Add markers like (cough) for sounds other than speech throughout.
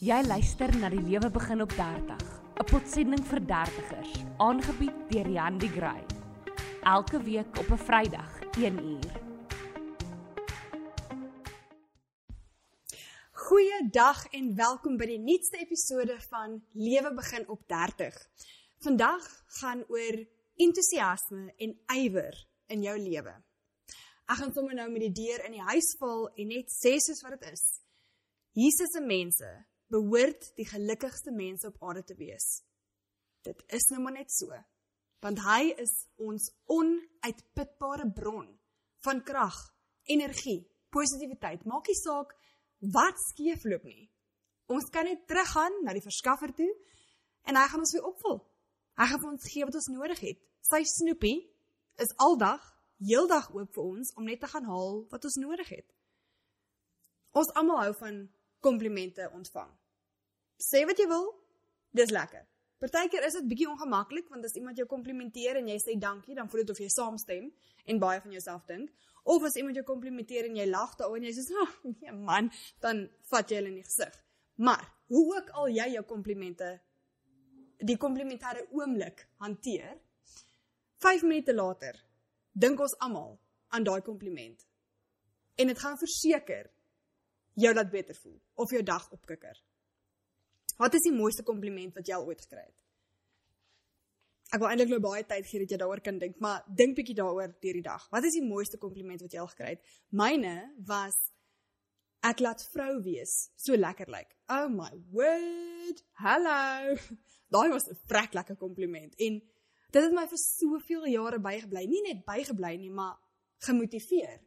Jy luister na die lewe begin op 30, 'n potsending vir dertigers, aangebied deur Jan die Gray. Elke week op 'n Vrydag, 1uur. Goeiedag en welkom by die nuutste episode van Lewe begin op 30. Vandag gaan oor entoesiasme en ywer in jou lewe. Ek gaan sommer nou met die deur in die huis val en net sê soos wat dit is. Jesus se mense behoort die gelukkigste mense op aarde te wees. Dit is nou maar net so. Want hy is ons onuitputbare bron van krag, energie, positiwiteit. Maak nie saak wat skeefloop nie. Ons kan net teruggaan na die verskaffer toe en hy gaan ons weer opvul. Hy gaan ons gee wat ons nodig het. Sy snoepie is aldag, heeldag oop vir ons om net te gaan haal wat ons nodig het. Ons almal hou van komplimente ontvang. Sê wat jy wil, dis lekker. Partykeer is dit bietjie ongemaklik want as iemand jou komplimenteer en jy sê dankie, dan voel dit of jy saamstem en baie van jouself dink. Of as iemand jou komplimenteer en jy lag daaroor en jy sê, "Ag, oh, nee man," dan vat jy hulle in die gesig. Maar hoe ook al jy jou komplimente die komplimentêre oomblik hanteer, 5 minute later dink ons almal aan daai kompliment. En dit gaan verseker jou laat beter voel of jou dag opkikker. Wat is die mooiste kompliment wat jy al ooit gekry het? Ek wil eintlik nou baie tyd gee dat jy daaroor kan dink, maar dink bietjie daaroor deur die dag. Wat is die mooiste kompliment wat jy al gekry het? Myne was ek laat vrou wees. So lekker lyk. Like. Oh my word. Hallo. (laughs) Daai was 'n vrek lekker kompliment en dit het my vir soveel jare bygebly. Nie net bygebly nie, maar gemotiveer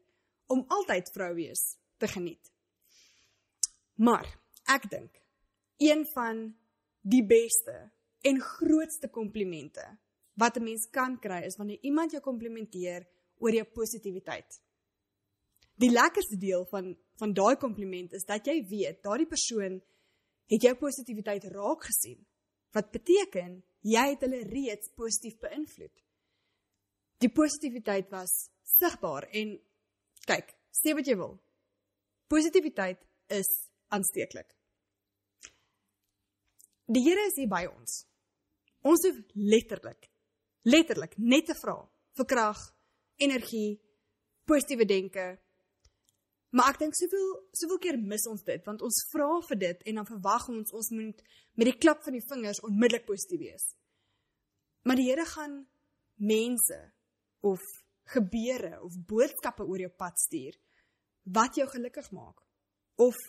om altyd vrou wees te geniet. Maar ek dink een van die beste en grootste komplimente wat 'n mens kan kry is wanneer iemand jou komplimenteer oor jou positiwiteit. Die lekkerste deel van van daai kompliment is dat jy weet daardie persoon het jou positiwiteit raak gesien. Wat beteken jy het hulle reeds positief beïnvloed. Die positiwiteit was sigbaar en kyk, sê wat jy wil. Positiwiteit is aansteeklik. Die Here is hier by ons. Ons hoef letterlik letterlik net te vra vir krag, energie, positiewe denke. Maar ek dink soveel soveel keer mis ons dit want ons vra vir dit en dan verwag ons ons moet met die klap van die vingers onmiddellik positief wees. Maar die Here gaan mense of gebeure of boodskappe oor jou pad stuur wat jou gelukkig maak of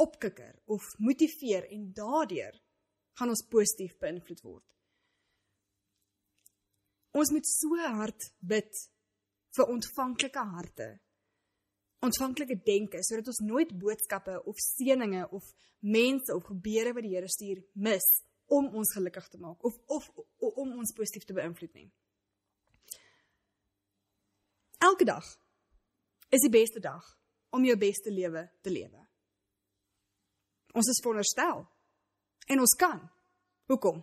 opkikker of motiveer en daardeur gaan ons positief beïnvloed word. Ons moet so hard bid vir ontvanklike harte. Ontvanklike denke sodat ons nooit boodskappe of seëninge of mense of gebeure wat die Here stuur mis om ons gelukkig te maak of of om ons positief te beïnvloed nie. Elke dag is die beste dag om jou beste lewe te lewe. Ons is veronderstel En ons kan. Hoekom?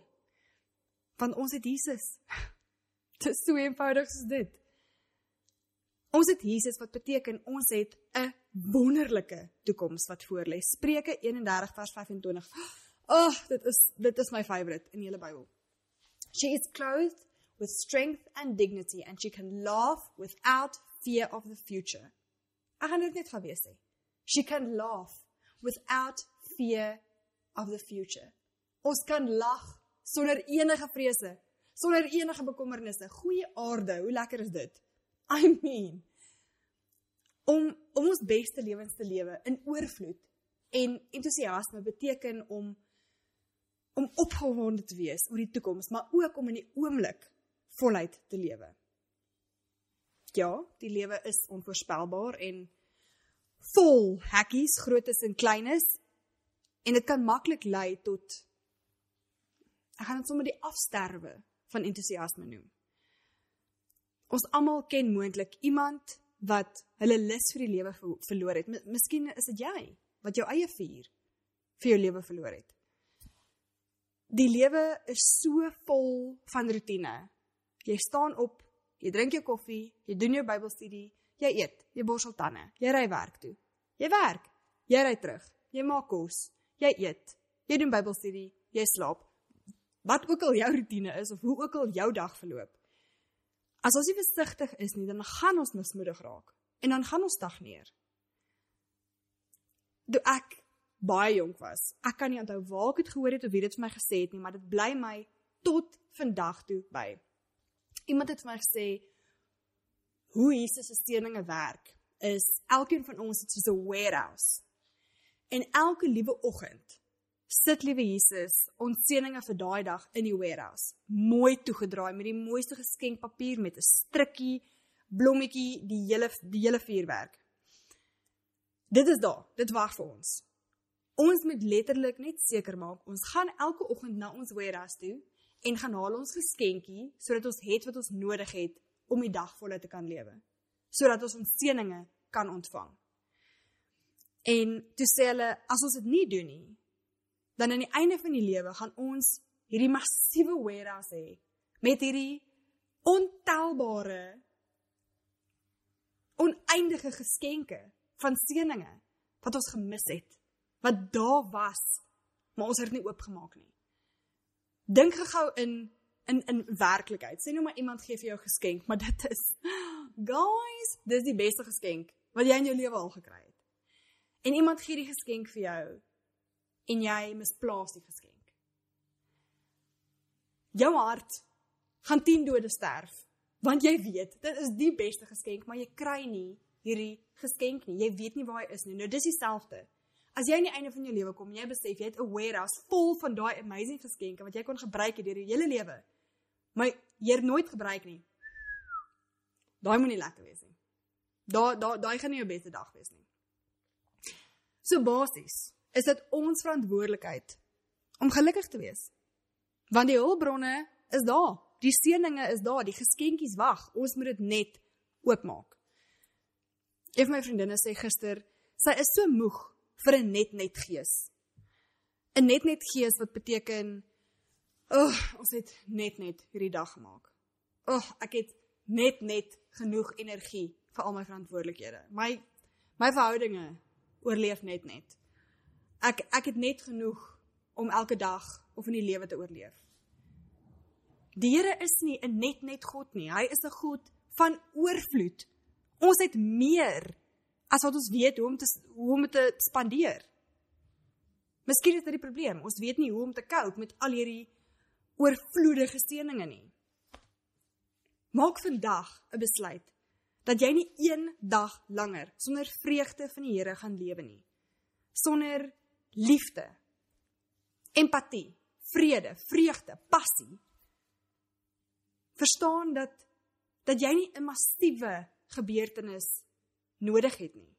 Want ons het Jesus. (laughs) Dit is so eenvoudig soos dit. Ons het Jesus wat beteken ons het 'n wonderlike toekoms wat voorlê. Spreuke 31 vers 25. Ag, oh, dit is dit is my favourite in die hele Bybel. She is clothed with strength and dignity and she can laugh without fear of the future. Ek gaan dit net gou weer sê. She can laugh without fear of the future. Ons kan lag sonder enige vrese, sonder enige bekommernisse. Goeie aarde, hoe lekker is dit? I mean om om ons beste lewens te lewe in oorvloed en entoesiasme beteken om om opgewonde te wees oor die toekoms, maar ook om in die oomblik voluit te lewe. Ja, die lewe is onvoorspelbaar en vol hekkies, grootes en kleines, En dit kan maklik lei tot ek gaan dit sommer die afsterwe van entoesiasme noem. Ons almal ken moontlik iemand wat hulle lus vir die lewe verloor het. Miskien is dit jy wat jou eie vuur vir jou lewe verloor het. Die lewe is so vol van rotine. Jy staan op, jy drink jou koffie, jy doen jou Bybelstudie, jy eet, jy borsel tande, jy ry werk toe. Jy werk, jy ry terug, jy maak kos, jy eet, jy doen Bybelstudie, jy slaap. Wat ook al jou roetine is of hoe ook al jou dag verloop. As ons nie versigtig is nie, dan gaan ons mismoedig raak en dan gaan ons stagneer. Toe ek baie jonk was, ek kan nie onthou waar ek dit gehoor het of wie dit vir my gesê het nie, maar dit bly my tot vandag toe by. Iemand het vir my gesê hoe Jesus se steninge werk is elkeen van ons het soos 'n warehouse. En elke liewe oggend sit liewe Jesus ons seëninge vir daai dag in die warehouse, mooi toegedraai met die mooiste geskenkpapier met 'n strikkie, blommetjie, die hele die hele vuurwerk. Dit is daar, dit wag vir ons. Ons moet letterlik net seker maak ons gaan elke oggend na ons warehouse toe en gaan haal ons geskenkie sodat ons het wat ons nodig het om die dag voluit te kan lewe. Sodat ons ons seëninge kan ontvang. En toe sê hulle as ons dit nie doen nie, dan aan die einde van die lewe gaan ons hierdie massiewe warehouse hê met hierdie ontelbare oneindige geskenke van seëninge wat ons gemis het wat daar was maar ons het nie oopgemaak nie. Dink gou in in in werklikheid. Sê nou maar iemand gee vir jou geskenk maar dit is (gasps) guys dis die beste geskenk wat jy in jou lewe al gekry het en iemand gee die geskenk vir jou en jy misplaas die geskenk. Jou hart gaan 10 dode sterf want jy weet dit is die beste geskenk maar jy kry nie hierdie geskenk nie. Jy weet nie waar hy is nie. Nou dis dieselfde. As jy aan die einde van jou lewe kom en jy besef jy het 'n warehouse vol van daai amazing geskenke wat jy kon gebruik het deur jou hele lewe. Maar jy het nooit gebruik nie. Daai moenie lekker wees nie. Daai daai daai gaan nie jou beste dag wees nie. So basies, is dit ons verantwoordelikheid om gelukkig te wees. Want die hulpbronne is daar. Die seëninge is daar, die geskenkies wag. Ons moet dit net oopmaak. Een van my vriendinne sê gister, sy is so moeg vir 'n net net gees. 'n Net net gees wat beteken, "Ag, oh, ons het net net hierdie dag gemaak. Ag, oh, ek het net net genoeg energie vir al my verantwoordelikhede. My my verhoudinge oorleef net net ek ek het net genoeg om elke dag of in die lewe te oorleef. Die Here is nie 'n net net God nie. Hy is 'n God van oorvloed. Ons het meer as wat ons weet hoe om te hoe om te spandeer. Miskien is dit die probleem. Ons weet nie hoe om te cope met al hierdie oorvloedige seëninge nie. Maak vandag 'n besluit dat jy nie een dag langer sonder vreugde van die Here gaan lewe nie. Sonder liefde, empatie, vrede, vreugde, passie. Verstaan dat dat jy nie 'n massiewe gebeurtenis nodig het nie.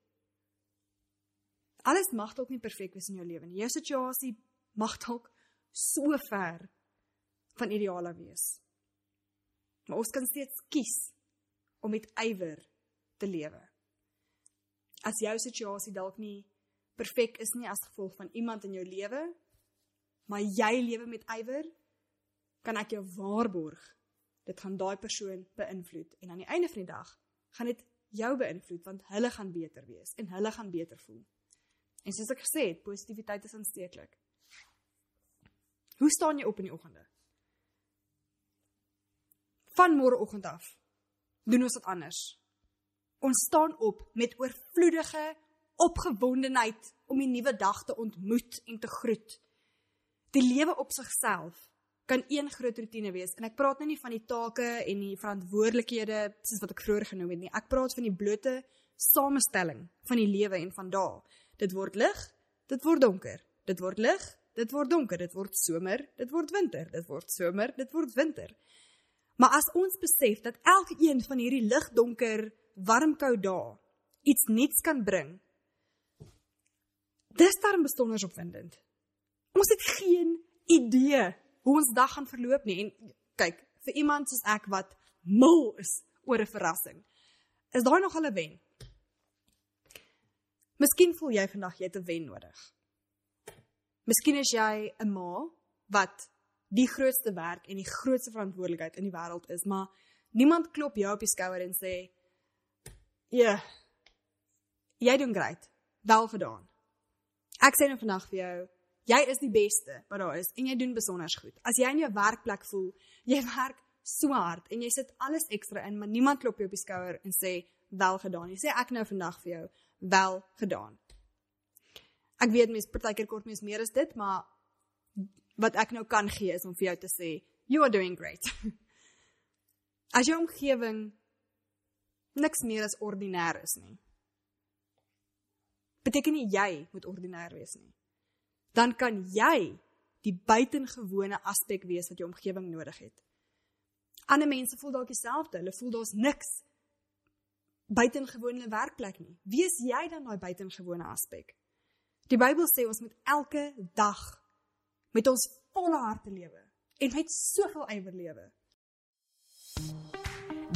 Alles mag dalk nie perfek wees in jou lewe nie. Jou situasie mag dalk so ver van ideale wees. Maar ons kan steeds kies om met ywer te lewe. As jou situasie dalk nie perfek is nie as gevolg van iemand in jou lewe, maar jy lewe met ywer, kan ek jou waarborg dit gaan daai persoon beïnvloed en aan die einde van die dag gaan dit jou beïnvloed want hulle gaan beter wees en hulle gaan beter voel. En soos ek gesê het, positiwiteit is aansteeklik. Hoe staan jy op in die oggende? Van môreoggend af doen ons dit anders. Ons staan op met oorvloedige opgewondenheid om die nuwe dag te ontmoet en te groet. Die lewe op sigself kan een groot rotine wees en ek praat nou nie van die take en die verantwoordelikhede soos wat ek vroeër genoem het nie. Ek praat van die blote samestelling van die lewe en van daal. Dit word lig, dit word donker. Dit word lig, dit word donker. Dit word somer, dit word winter. Dit word somer, dit word winter. Maar as ons besef dat elke een van hierdie lig, donker, warm, koud dae iets nuuts kan bring Dis darm besonder opwindend. Ons het geen idee hoe ons dag gaan verloop nie en kyk, vir iemand soos ek wat mal is oor 'n verrassing. Is daai nog 'n wen? Miskien voel jy vandag jy het 'n wen nodig. Miskien is jy 'n ma wat die grootste werk en die grootste verantwoordelikheid in die wêreld is, maar niemand klop jou op die skouer en sê: "Ja, jy doen grait. Wel gedaan." Ek sê nou vandag vir jou, jy is die beste wat daar is en jy doen besonder goed. As jy in jou werkplek voel jy (laughs) werk so hard en jy sit alles ekstra in, maar niemand klop jou op die skouer en sê wel gedaan. Jy sê ek nou vandag vir jou wel gedaan. Ek weet mense partykeer kort mense meer as dit, maar wat ek nou kan gee is om vir jou te sê you are doing great. (laughs) As jou omgewing niks meer as ordinêr is nie. Beteken nie jy moet ordinêr wees nie. Dan kan jy die buitengewone aspek wees wat jou omgewing nodig het. Ander mense voel dalk dieselfde. Hulle voel daar's niks buitengewone werkplek nie. Wie is jy dan daai buitengewone aspek? Die Bybel sê ons moet elke dag met ons volle harte lewe en met soveel ywer lewe.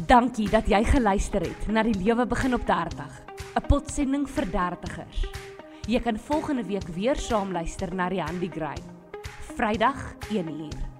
Dankie dat jy geluister het na die lewe begin op 30, 'n potsending vir dertigers. Jy kan volgende week weer saam luister na die Handy Gray. Vrydag 1uur.